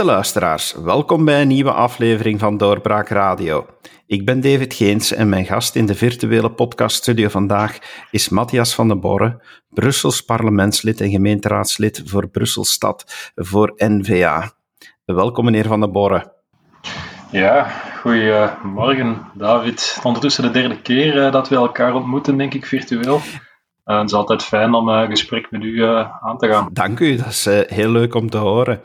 Beste luisteraars, welkom bij een nieuwe aflevering van Doorbraak Radio. Ik ben David Geens en mijn gast in de virtuele podcaststudio vandaag is Matthias van den Borre, Brussels parlementslid en gemeenteraadslid voor Brusselstad voor NVA. Welkom meneer van den Borre. Ja, goedemorgen David. Ondertussen de derde keer eh, dat we elkaar ontmoeten, denk ik, virtueel. Uh, het is altijd fijn om een gesprek met u uh, aan te gaan. Dank u, dat is heel leuk om te horen.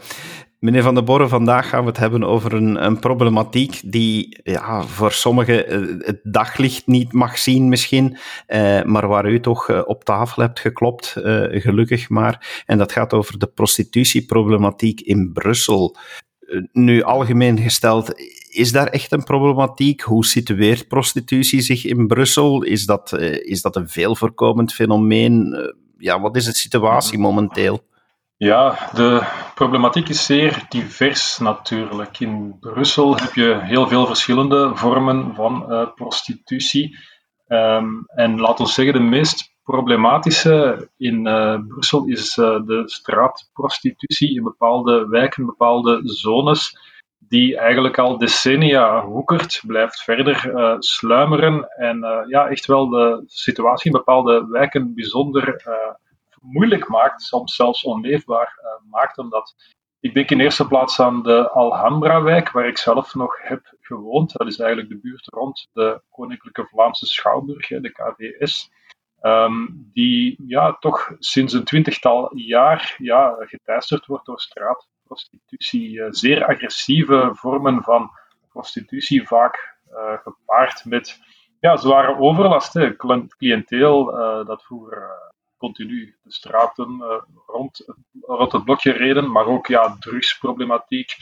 Meneer Van der Borre, vandaag gaan we het hebben over een, een problematiek die ja, voor sommigen eh, het daglicht niet mag zien misschien, eh, maar waar u toch eh, op tafel hebt geklopt, eh, gelukkig maar. En dat gaat over de prostitutieproblematiek in Brussel. Eh, nu, algemeen gesteld, is daar echt een problematiek? Hoe situeert prostitutie zich in Brussel? Is dat, is dat een veel voorkomend fenomeen? ja, wat is de situatie momenteel? Ja, de problematiek is zeer divers natuurlijk. In Brussel heb je heel veel verschillende vormen van uh, prostitutie. Um, en laten we zeggen, de meest problematische in uh, Brussel is uh, de straatprostitutie in bepaalde wijken, bepaalde zones, die eigenlijk al decennia hoekert, blijft verder sluimeren en ja, echt wel de situatie in bepaalde wijken bijzonder moeilijk maakt, soms zelfs onleefbaar uh, maakt. Omdat ik denk in eerste plaats aan de Alhambra-wijk, waar ik zelf nog heb gewoond. Dat is eigenlijk de buurt rond de Koninklijke Vlaamse Schouwburg, de KVS. Um, die ja, toch sinds een twintigtal jaar ja, geteisterd wordt door straatprostitutie. Uh, zeer agressieve vormen van prostitutie, vaak uh, gepaard met ja, zware overlast. Hè. Cliënteel dat vroeger continu de straten uh, rond, rond het blokje reden, maar ook ja, drugsproblematiek,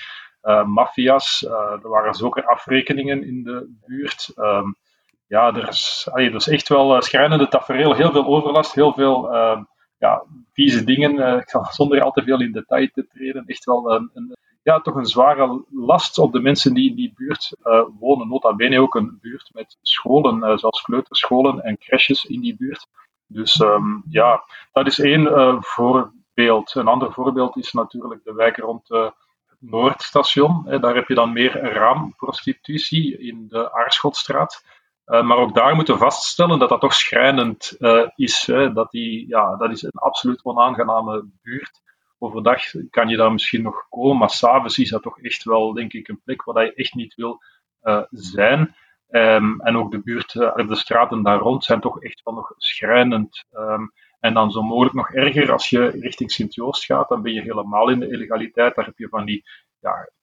uh, maffia's. Uh, er waren zo'n afrekeningen in de buurt. Um, ja, er is, allee, is echt wel schrijnende tafereel, heel veel overlast, heel veel ehm, ja, vieze dingen. ik zonder al te veel in detail te treden, echt wel een, een ja, toch een zware last op de mensen die in die buurt wonen. Nota bene ook een buurt met scholen, zoals kleuterscholen en crèches in die buurt. Dus um, ja, dat is één uh, voorbeeld. Een ander voorbeeld is natuurlijk de wijk rond uh, het Noordstation. Daar heb je dan meer raamprostitutie in de Aarschotstraat. Uh, maar ook daar moeten we vaststellen dat dat toch schrijnend is. Hè, dat, die, ja, dat is een absoluut onaangename buurt. Overdag kan je daar misschien nog komen, maar s'avonds is dat toch echt wel, denk ik, een plek waar je echt niet wil zijn. Um, en ook de buurt, de straten daar rond zijn toch echt wel nog schrijnend. Um, en dan zo mogelijk nog erger, als je richting Sint-Joost gaat, dan ben je helemaal in de illegaliteit. Daar heb je van die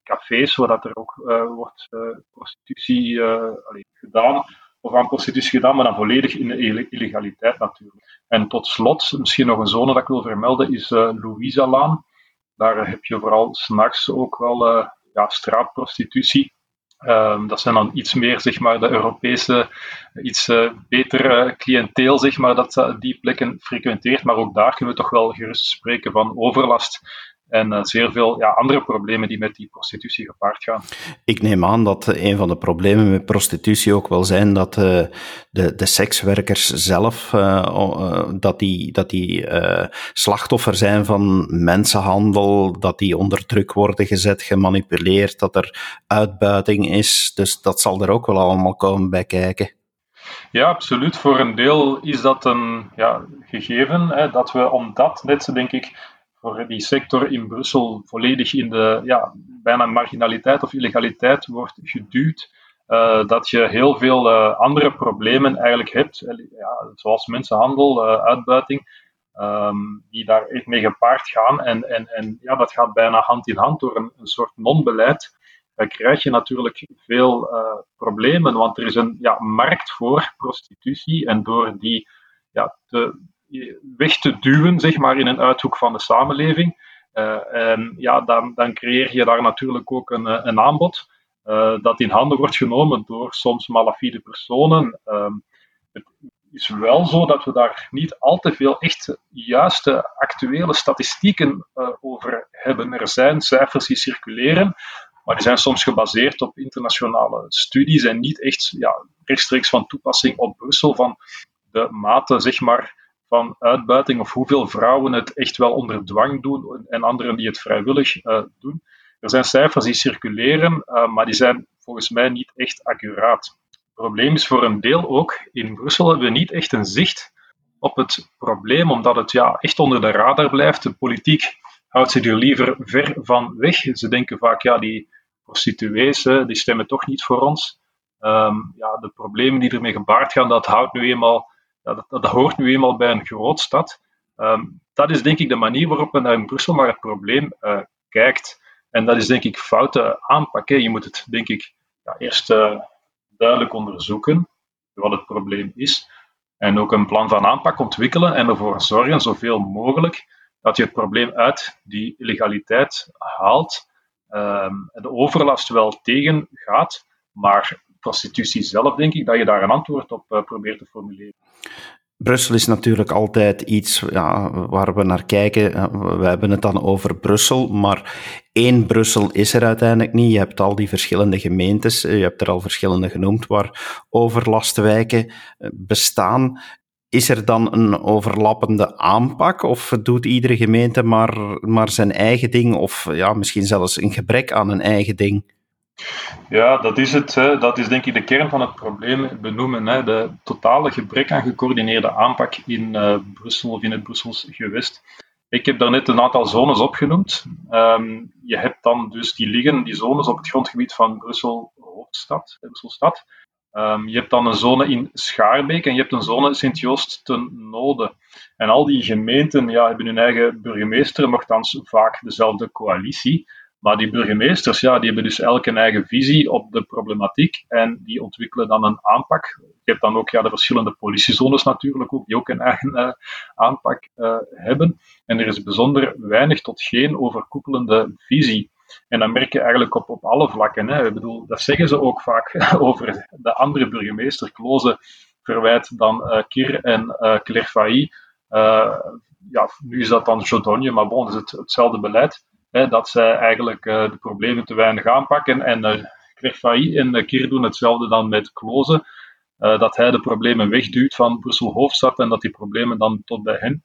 cafés waar dat er ook uh, wordt uh, prostitutie allee, gedaan, of aan prostitutie gedaan, maar dan volledig in de illegaliteit natuurlijk. En tot slot, misschien nog een zone dat ik wil vermelden, is Louisa-laan. Daar heb je vooral s'nachts ook wel ja, straatprostitutie. Um, dat zijn dan iets meer zeg maar, de Europese, iets uh, beter uh, cliënteel zeg maar, dat uh, die plekken frequenteert. Maar ook daar kunnen we toch wel gerust spreken van overlast en uh, zeer veel ja, andere problemen die met die prostitutie gepaard gaan. Ik neem aan dat een van de problemen met prostitutie ook wel zijn dat uh, de, de sekswerkers zelf uh, dat die, dat die slachtoffer zijn van mensenhandel, dat die onder druk worden gezet, gemanipuleerd, dat er uitbuiting is. Dus dat zal er ook wel allemaal komen bij kijken. Ja, absoluut. Voor een deel is dat een ja, gegeven, hè, dat we omdat, net denk ik, voor die sector in Brussel volledig in de ja, bijna marginaliteit of illegaliteit wordt geduwd. Uh, dat je heel veel uh, andere problemen eigenlijk hebt, ja, zoals mensenhandel, uitbuiting, um, die daar echt mee gepaard gaan. En, en, en ja, dat gaat bijna hand in hand door een, een soort non-beleid. Dan krijg je natuurlijk veel problemen, want er is een ja, markt voor prostitutie en door die ja, te weg te duwen, zeg maar, in een uithoek van de samenleving. Uh, en ja, dan, dan creëer je daar natuurlijk ook een, eh, een aanbod uh, dat in handen wordt genomen door soms malafide personen. Uh, het is wel zo dat we daar niet al te veel echt juiste actuele statistieken over hebben. Er zijn cijfers die circuleren, maar die zijn soms gebaseerd op internationale studies en niet echt ja, rechtstreeks van toepassing op Brussel van de mate, zeg maar, van uitbuiting of hoeveel vrouwen het echt wel onder dwang doen en anderen die het vrijwillig uh, doen. Er zijn cijfers die circuleren, maar die zijn volgens mij niet echt accuraat. Het probleem is voor een deel ook, in Brussel hebben we niet echt een zicht op het probleem, omdat het ja, echt onder de radar blijft. De politiek houdt zich er liever ver van weg. Ze denken vaak, ja, die prostituees, die stemmen toch niet voor ons. Ehm, ja, de problemen die ermee gebaard gaan, dat, houdt nu eenmaal, ja, dat, dat, hoort nu eenmaal bij een grootstad. Um, dat is denk ik de manier waarop men naar in Brussel naar het probleem uh, kijkt. En dat is denk ik foute aanpak. Je moet het denk ik ja, eerst uh, duidelijk onderzoeken wat het probleem is. En ook een plan van aanpak ontwikkelen en ervoor zorgen, zoveel mogelijk, dat je het probleem uit die illegaliteit haalt. Um, de overlast wel tegengaat, maar prostitutie zelf, denk ik, dat je daar een antwoord op uh, probeert te formuleren. Brussel is natuurlijk altijd iets ja, waar we naar kijken. We hebben het dan over Brussel, maar één Brussel is er uiteindelijk niet. Je hebt al die verschillende gemeentes, je hebt er al verschillende genoemd, waar overlastwijken eh, bestaan. Is er dan een overlappende aanpak of doet iedere gemeente maar, maar zijn eigen ding of ja, misschien zelfs een gebrek aan een eigen ding? Ja, dat is het. Hè. Dat is denk ik de kern van het probleem benoemen. Hè. De totale gebrek aan gecoördineerde aanpak in uh, Brussel of in het Brussels gewest. Ik heb daar net een aantal zones opgenoemd. Um, je hebt dan dus die liggen, die zones op het grondgebied van Brussel hoofdstad, Brusselstad. Um, je hebt dan een zone in Schaarbeek en je hebt een zone Sint-Joost ten Noorden. En al die gemeenten ja, hebben hun eigen burgemeester, nogthans vaak dezelfde coalitie. Maar die burgemeesters, ja, die hebben dus elk een eigen visie op de problematiek en die ontwikkelen dan een aanpak. Je hebt dan ook ja, de verschillende politiezones natuurlijk ook, die ook een eigen uh, aanpak uh, hebben. En er is bijzonder weinig tot geen overkoepelende visie. En dat merk je eigenlijk op, op alle vlakken. Hè. Ik bedoel, dat zeggen ze ook vaak over de andere burgemeester. Kloze verwijt dan uh, Kir en uh, Claire ja, nu is dat dan Jodogne, maar bon, het is het, hetzelfde beleid dat zij eigenlijk uh, de problemen te weinig aanpakken. En uh, Kwerfailly en uh, Kier doen hetzelfde dan met Klozen. dat hij de problemen wegduwt van Brussel Hoofdstad en dat die problemen dan tot bij hen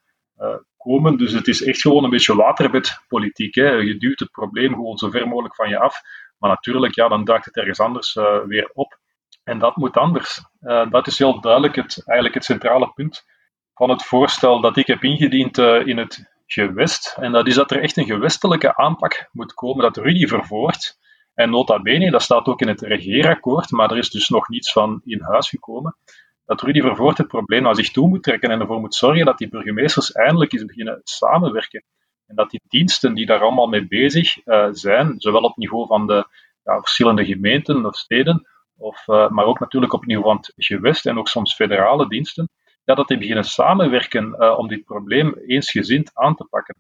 komen. Dus het is echt gewoon een beetje waterbedpolitiek. Je duwt het probleem gewoon zo ver mogelijk van je af. Maar natuurlijk, ja, dan duikt het ergens anders weer op. En dat moet anders. dat is heel duidelijk het, eigenlijk het centrale punt van het voorstel dat ik heb ingediend in het gewest. En dat is dat er echt een gewestelijke aanpak moet komen, dat Rudy vervoort. En nota bene, dat staat ook in het regeerakkoord, maar er is dus nog niets van in huis gekomen. Dat Rudy vervoort het probleem naar zich toe moet trekken en ervoor moet zorgen dat die burgemeesters eindelijk eens beginnen samenwerken. En dat die diensten die daar allemaal mee bezig uh, zijn, zowel op niveau van de ja, verschillende gemeenten of steden, of, uh, maar ook natuurlijk op niveau van het gewest en ook soms federale diensten, ja, dat die beginnen samenwerken uh, om dit probleem eensgezind aan te pakken.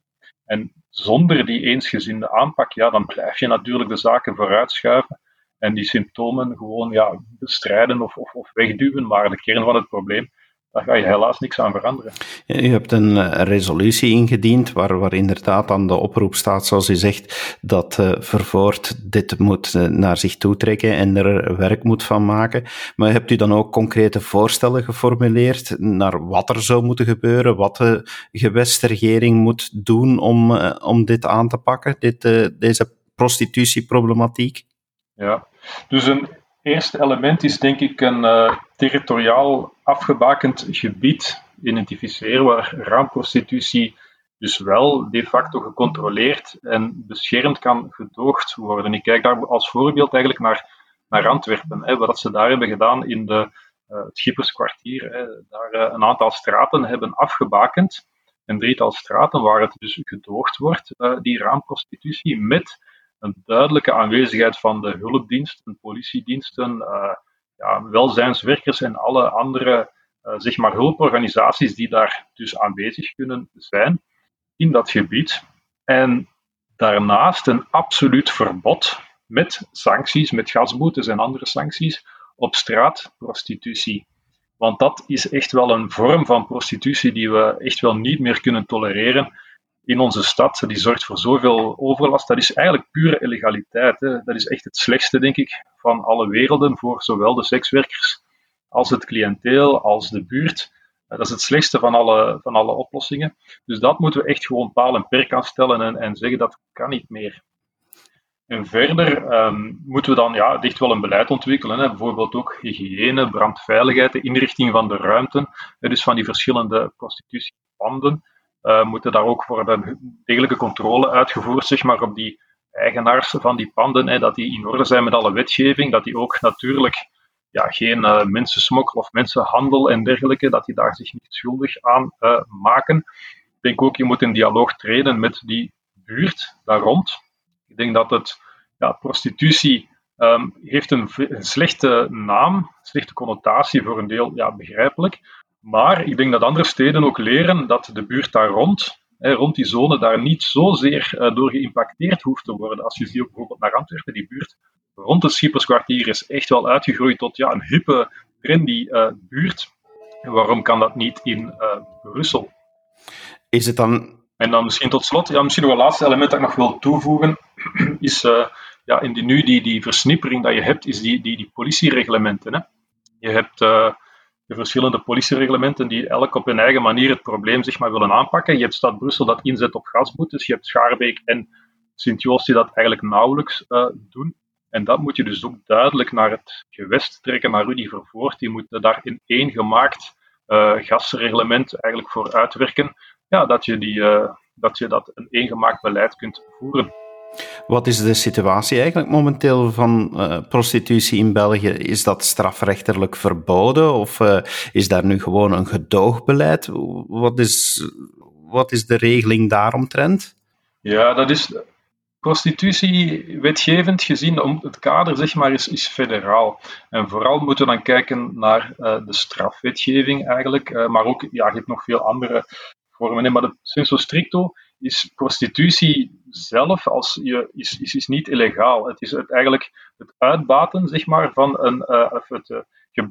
En zonder die eensgezinde aanpak, ja, dan blijf je natuurlijk de zaken vooruitschuiven en die symptomen gewoon ja, bestrijden of, of, of wegduwen. Maar de kern van het probleem, daar ga je helaas niks aan veranderen. U hebt een eh, resolutie ingediend waar, waar inderdaad aan de oproep staat, zoals u zegt, dat uh, Vervoort dit moet uh, naar zich toe trekken en er werk moet van maken. Maar hebt u dan ook concrete voorstellen geformuleerd naar wat er zou moeten gebeuren, wat de gewestregering moet doen om, uh, om dit aan te pakken, dit, deze prostitutieproblematiek? Ja, dus een eerste element is denk ik een uh, territoriaal afgebakend gebied identificeren waar raamprostitutie dus wel de facto gecontroleerd en beschermd kan gedoogd worden. Ik kijk daar als voorbeeld eigenlijk naar, naar Antwerpen, hè, wat ze daar hebben gedaan in de, uh, het Schipperskwartier. Hè, daar uh, een aantal straten hebben afgebakend, een drietal straten waar het dus gedoogd wordt, die raamprostitutie, met een duidelijke aanwezigheid van de hulpdiensten, politiediensten, uh, ja, welzijnswerkers en alle andere uh, zeg maar hulporganisaties die daar dus aanwezig kunnen zijn in dat gebied. En daarnaast een absoluut verbod met sancties, met gasboetes en andere sancties op straatprostitutie. Want dat is echt wel een vorm van prostitutie die we echt wel niet meer kunnen tolereren in onze stad, die zorgt voor zoveel overlast. Dat is eigenlijk pure illegaliteit. Hè. Dat is echt het slechtste, denk ik, van alle werelden voor zowel de sekswerkers als het cliënteel, als de buurt. Dat is het slechtste van alle, van alle oplossingen. Dus dat moeten we echt gewoon paal en perk aan stellen en, en zeggen dat kan niet meer. En verder ehm, moeten we dan ja, echt wel een beleid ontwikkelen. Hè. Bijvoorbeeld ook hygiëne, brandveiligheid, de inrichting van de ruimten. Dus van die verschillende prostitutiepanden moeten daar ook voor een degelijke controle uitgevoerd zeg maar, op die eigenaars van die panden. Hè, dat die in orde zijn met alle wetgeving. Dat die ook natuurlijk ja, geen uh, mensensmokkel of mensenhandel en dergelijke, dat die daar zich niet schuldig aan uh, maken. Ik denk ook, je moet in dialoog treden met die buurt daar rond. Ik denk dat het, ja, prostitutie um, heeft een, een, slechte naam, slechte connotatie voor een deel, ja, begrijpelijk. Maar ik denk dat andere steden ook leren dat de buurt daar rond, hè, rond die zone, daar niet zozeer uh, door geïmpacteerd hoeft te worden. Als je ziet ook bijvoorbeeld naar Antwerpen, die buurt rond het Schipperskwartier is echt wel uitgegroeid tot ja, een hippe, trendy uh, buurt. Waarom kan dat niet in uh, Brussel? Is het dan en dan misschien tot slot, ja, misschien nog een laatste element dat ik nog wil toevoegen, is ja, in die, nu die, die versnippering dat je hebt, is die, die, die politiereglementen. Hè. Je hebt de verschillende politiereglementen die elk op hun eigen manier het probleem zeg maar, willen aanpakken. Je hebt Stad Brussel dat inzet op gasboetes, je hebt Schaarbeek en Sint-Joost die dat eigenlijk nauwelijks uh, doen. En dat moet je dus ook duidelijk naar het gewest trekken, naar Rudy Vervoort. Die moet daar in één gemaakt uh, gasreglement eigenlijk voor uitwerken ja, dat, je die, uh, dat je dat een eengemaakt beleid kunt voeren. Wat is de situatie eigenlijk momenteel van uh, prostitutie in België? Is dat strafrechterlijk verboden of uh, is daar nu gewoon een gedoogbeleid? Wat is, wat is de regeling daaromtrent? Ja, dat is prostitutie wetgevend gezien, om het kader zeg maar, is, is federaal. En vooral moeten we dan kijken naar uh, de strafwetgeving eigenlijk, maar ook, ja, je hebt nog veel andere vormen. Maar het senso stricto is prostitutie zelf als je, is, is, niet illegaal. Het is het eigenlijk het uitbaten zeg maar, van een, uh, of het, uh,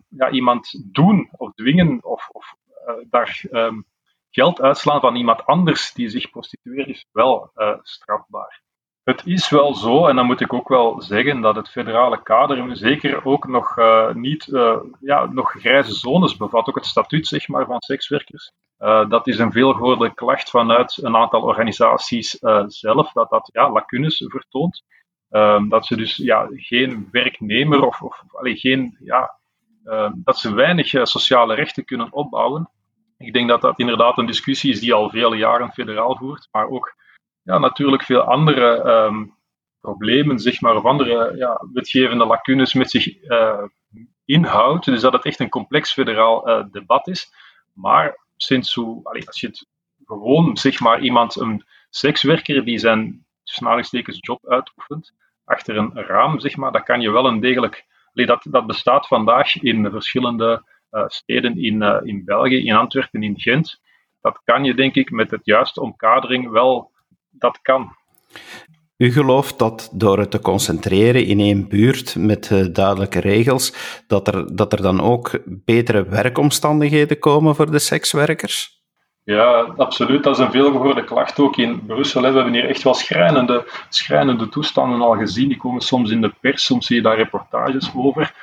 ja, iemand doen of dwingen of, of uh, daar um, geld uitslaan van iemand anders die zich prostitueert, is wel strafbaar. Het is wel zo, en dan moet ik ook wel zeggen, dat het federale kader zeker ook nog uh, niet uh, ja, nog grijze zones bevat. Ook het statuut zeg maar, van sekswerkers. Uh, dat is een veelgehoorde klacht vanuit een aantal organisaties zelf, dat dat ja, lacunes vertoont. Ehm, dat ze dus ja, geen werknemer of, of geen, ja, ehm, dat ze weinig sociale rechten kunnen opbouwen. Ik denk dat dat inderdaad een discussie is die al vele jaren federaal voert, maar ook ja, natuurlijk veel andere um, problemen, zeg maar, of andere ja, wetgevende lacunes met zich uh, inhoudt. Dus dat het echt een complex federaal uh, debat is. Maar sinds hoe, als je het gewoon, zeg maar, iemand, een sekswerker die zijn snalingstekens job uitoefent, achter een raam, zeg maar, dat kan je wel een degelijk. Dat, dat bestaat vandaag in verschillende uh, steden in, in België, in Antwerpen, in Gent. Dat kan je, denk ik, met het juiste omkadering wel dat kan. U gelooft dat door het te concentreren in één buurt met uh, duidelijke regels, dat er, dat er dan ook betere werkomstandigheden komen voor de sekswerkers? Ja, absoluut. Dat is een veelgehoorde klacht ook in Brussel. We hebben hier echt wel schrijnende, schrijnende toestanden al gezien. Die komen soms in de pers, soms zie je daar reportages over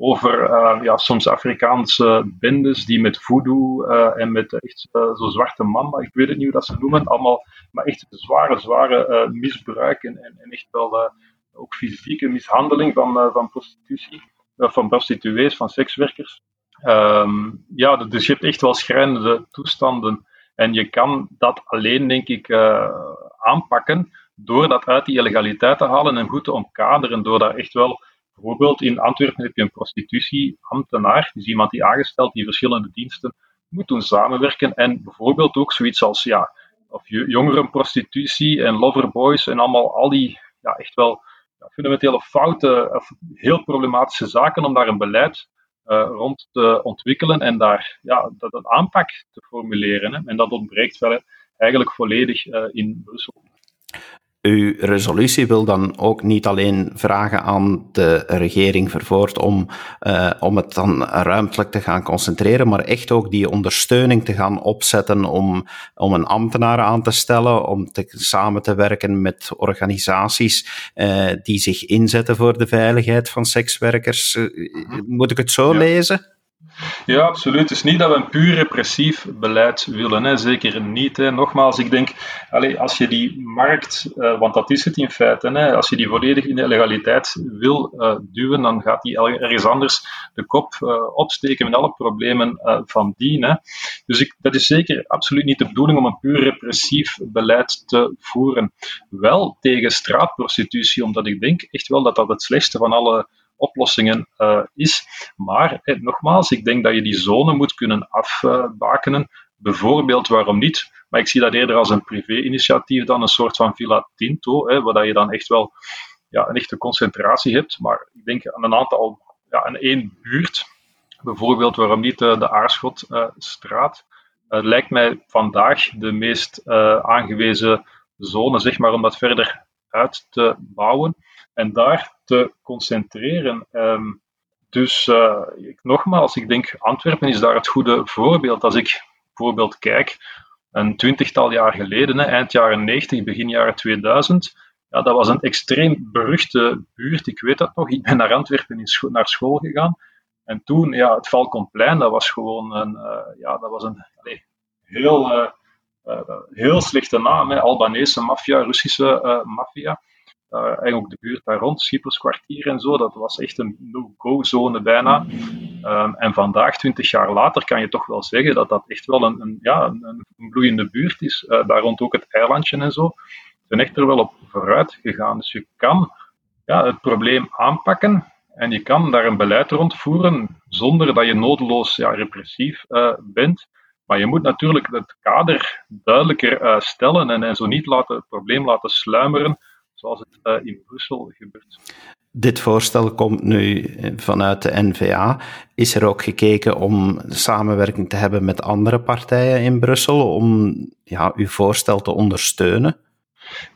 over uh, ja, soms Afrikaanse bendes die met voodoo uh, en met echt uh, zo zwarte mamba, ik weet het niet hoe dat ze noemen, allemaal, maar echt zware, zware misbruik en, en, echt wel ook fysieke mishandeling van, van prostitutie, van prostituees, van sekswerkers. Um, ja, dus je hebt echt wel schrijnende toestanden en je kan dat alleen, denk ik, aanpakken door dat uit die illegaliteit te halen en goed te omkaderen, door daar echt wel Bijvoorbeeld in Antwerpen heb je een prostitutieambtenaar, dus iemand die aangesteld die verschillende diensten moet doen samenwerken en bijvoorbeeld ook zoiets als ja, of jongerenprostitutie en loverboys en allemaal al die ja, echt wel ja, fundamentele fouten of heel problematische zaken om daar een beleid uh, rond te ontwikkelen en daar ja, dat een aanpak te formuleren. En dat ontbreekt wel eigenlijk volledig uh, in Brussel. Uw resolutie wil dan ook niet alleen vragen aan de regering vervoerd om, uh, om het dan ruimtelijk te gaan concentreren, maar echt ook die ondersteuning te gaan opzetten om, om een ambtenaar aan te stellen, om te, samen te werken met organisaties uh, die zich inzetten voor de veiligheid van sekswerkers. Uh, moet ik het zo ja. lezen? Ja, absoluut. Het is niet dat we een puur repressief beleid willen, hè. zeker niet. Hè. Nogmaals, ik denk, allez, als je die markt, uh, want dat is het in feite, hè, als je die volledig in de legaliteit wil uh, duwen, dan gaat die ergens anders de kop uh, opsteken met alle problemen van dien. Hè. Dus ik, dat is zeker absoluut niet de bedoeling om een puur repressief beleid te voeren. Wel tegen straatprostitutie, omdat ik denk echt wel dat dat het slechtste van alle oplossingen uh, is. Maar eh, nogmaals, ik denk dat je die zone moet kunnen afbakenen. Bijvoorbeeld, waarom niet? Maar ik zie dat eerder als een privé-initiatief dan een soort van Villa Tinto, hè, waar je dan echt wel ja, een echte concentratie hebt. Maar ik denk aan een aantal, ja, een één buurt, bijvoorbeeld, waarom niet uh, de Aarschotstraat. Uh, lijkt mij vandaag de meest aangewezen zone, zeg maar, om dat verder uit te bouwen en daar te concentreren. Um, dus uh, ik, nogmaals, ik denk Antwerpen is daar het goede voorbeeld. Als ik bijvoorbeeld kijk, een twintigtal jaar geleden, eind jaren 90, begin jaren 2000, ja, dat was een extreem beruchte buurt. Ik weet dat nog. Ik ben naar Antwerpen naar school gegaan. En toen, ja, het Valkonplein, dat was gewoon een, uh, ja, dat was een heel, uh, heel slechte naam. Hè. Albanese maffia, Russische maffia uh, eigenlijk ook de buurt daar rond, Schipperskwartier en zo, dat was echt een no-go-zone bijna. Um, en vandaag, twintig jaar later, kan je toch wel zeggen dat dat echt wel een, een ja, een, een, bloeiende buurt is. Uh, daar rond ook het eilandje en zo. zijn echt er wel op vooruit gegaan. Dus je kan ja, het probleem aanpakken en je kan daar een beleid rond voeren zonder dat je nodeloos ja, repressief bent. Maar je moet natuurlijk het kader duidelijker uh, stellen en, en zo niet laten, het probleem laten sluimeren zoals het uh, in Brussel gebeurt. Dit voorstel komt nu vanuit de NVA. Is er ook gekeken om samenwerking te hebben met andere partijen in Brussel om ja, uw voorstel te ondersteunen?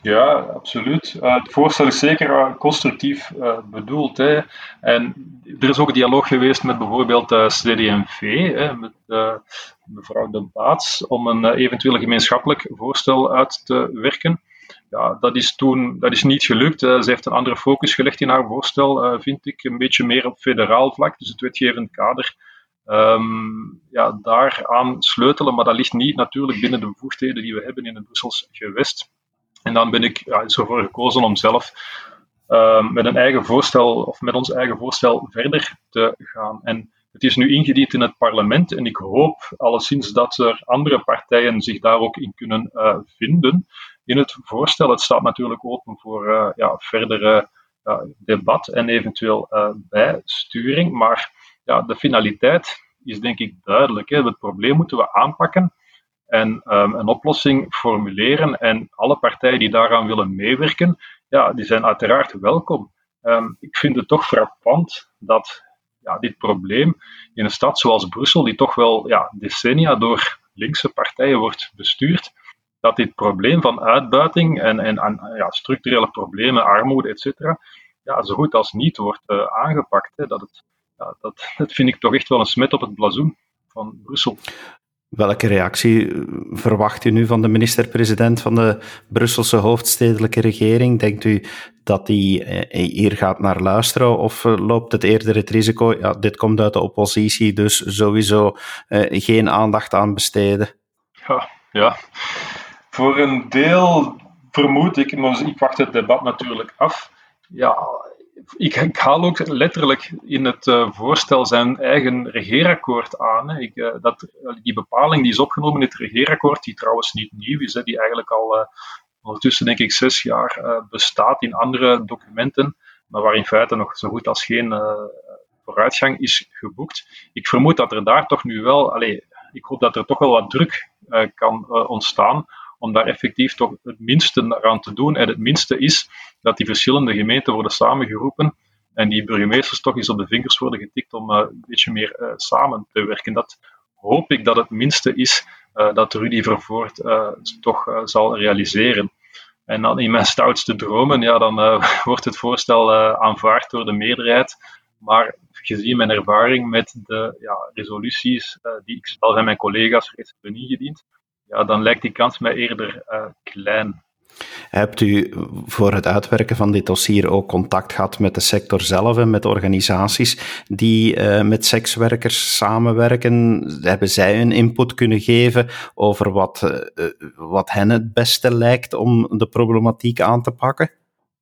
Ja, absoluut. Uh, het voorstel is zeker uh, constructief uh, bedoeld. Hè. En er is ook dialoog geweest met bijvoorbeeld de CD&V, hè, met mevrouw De Baats, om een eventueel gemeenschappelijk voorstel uit te werken ja, dat is toen dat is niet gelukt. Uh, ze heeft een andere focus gelegd in haar voorstel, uh, vind ik. Een beetje meer op federaal vlak, dus het wetgevend kader. Um, ja, daaraan sleutelen, maar dat ligt niet natuurlijk binnen de bevoegdheden die we hebben in het Brussels gewest. En dan ben ik ja, zo voor gekozen om zelf uh, met een eigen voorstel, of met ons eigen voorstel verder te gaan. En het is nu ingediend in het parlement en ik hoop alleszins dat er andere partijen zich daar ook in kunnen uh, vinden in het voorstel. Het staat natuurlijk open voor uh, ja, verdere debat en eventueel bijsturing, maar ja, de finaliteit is denk ik duidelijk. Hè. Het probleem moeten we aanpakken en um, een oplossing formuleren en alle partijen die daaraan willen meewerken, ja, die zijn uiteraard welkom. Um, ik vind het toch frappant dat ja, dit probleem in een stad zoals Brussel, die toch wel ja, decennia door linkse partijen wordt bestuurd, dat dit probleem van uitbuiting en, en, ja, structurele problemen, armoede, etc., ja, zo goed als niet wordt uh, aangepakt. Hè. Dat, het, ja, dat, dat vind ik toch echt wel een smet op het blazoen van Brussel. Welke reactie eh, verwacht u nu van de minister-president van de Brusselse hoofdstedelijke regering? Denkt u dat hij eh, hier gaat naar luisteren of eh, loopt het eerder het risico, ja, dit komt uit de oppositie, dus sowieso geen aandacht aan besteden? Ja, ja, voor een deel vermoed ik, maar ik wacht het debat natuurlijk af. Ja, ik, haal ook letterlijk in het uh, voorstel zijn eigen regeerakkoord aan. Ik, uh, dat, die bepaling die is opgenomen in het regeerakkoord, die trouwens niet nieuw is, die eigenlijk al ondertussen denk ik zes jaar bestaat in andere documenten, maar waar in feite nog zo goed als geen vooruitgang is geboekt. Ik vermoed dat er daar toch nu wel, allez, ik hoop dat er toch wel wat druk kan ontstaan om daar effectief toch het minste aan te doen. En het minste is dat die verschillende gemeenten worden samengeroepen en die burgemeesters toch eens op de vingers worden getikt om uh, een beetje meer uh, samen te werken. Dat hoop ik dat het minste is uh, dat Rudy Vervoort toch zal realiseren. En dan in mijn stoutste dromen, ja, dan wordt het voorstel aanvaard door de meerderheid. Maar gezien mijn ervaring met de ja, resoluties die ik zelf en mijn collega's reeds hebben ingediend, ja, dan lijkt die kans mij eerder uh, klein. Hebt u voor het uitwerken van dit dossier ook contact gehad met de sector zelf en met organisaties die uh, met sekswerkers samenwerken? Hebben zij een input kunnen geven over wat, uh, wat hen het beste lijkt om de problematiek aan te pakken?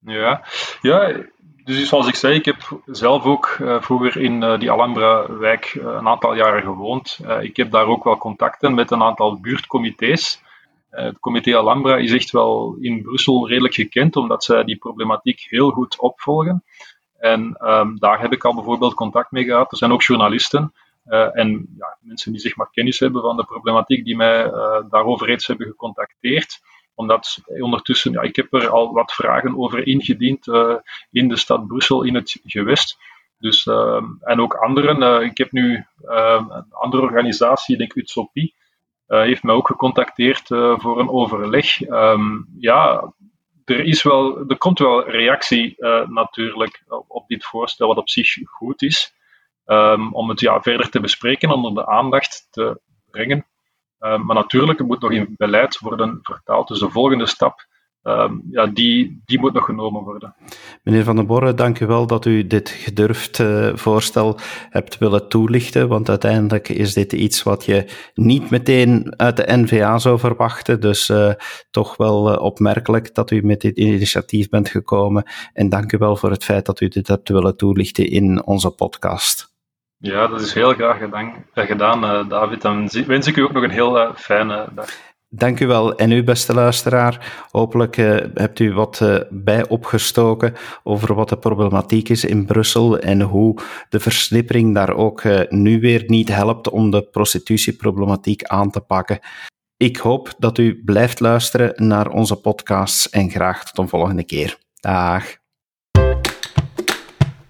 Ja, ja dus zoals ik zei, ik heb zelf ook uh, vroeger in uh, die Alhambra-wijk uh, een aantal jaren gewoond. ik heb daar ook wel contacten met een aantal buurtcomité's. het comité Alhambra is echt wel in Brussel redelijk gekend, omdat zij die problematiek heel goed opvolgen. En um, daar heb ik al bijvoorbeeld contact mee gehad. Er zijn ook journalisten en ja, mensen die zeg maar kennis hebben van de problematiek, die mij daarover reeds hebben gecontacteerd omdat ondertussen, ja, ik heb er al wat vragen over ingediend uh, in de stad Brussel, in het gewest. Dus, uh, en ook anderen. Ik heb nu ehm, een andere organisatie, denk Utopie, eh, heeft mij ook gecontacteerd voor een overleg. Um, ja, er, is wel, er komt wel reactie natuurlijk op dit voorstel, wat op zich goed is. Um, om het ja, verder te bespreken, onder de aandacht te brengen. Uh, maar natuurlijk, moet nog in beleid worden vertaald. Dus de volgende stap, uh, ja, die, die moet nog genomen worden. Meneer Van den Borre, dank u wel dat u dit gedurfd uh, voorstel hebt willen toelichten. Want uiteindelijk is dit iets wat je niet meteen uit de NVA zou verwachten. Dus uh, toch wel opmerkelijk dat u met dit initiatief bent gekomen. En dank u wel voor het feit dat u dit hebt willen toelichten in onze podcast. Ja, dat is heel graag gedaan, eh, gedaan uh, David. Dan wens ik u ook nog een heel uh, fijne dag. Dank u wel. En u, beste luisteraar, hopelijk hebt u wat uh, bij opgestoken over wat de problematiek is in Brussel en hoe de versnippering daar ook nu weer niet helpt om de prostitutieproblematiek aan te pakken. Ik hoop dat u blijft luisteren naar onze podcasts en graag tot een volgende keer. Dag.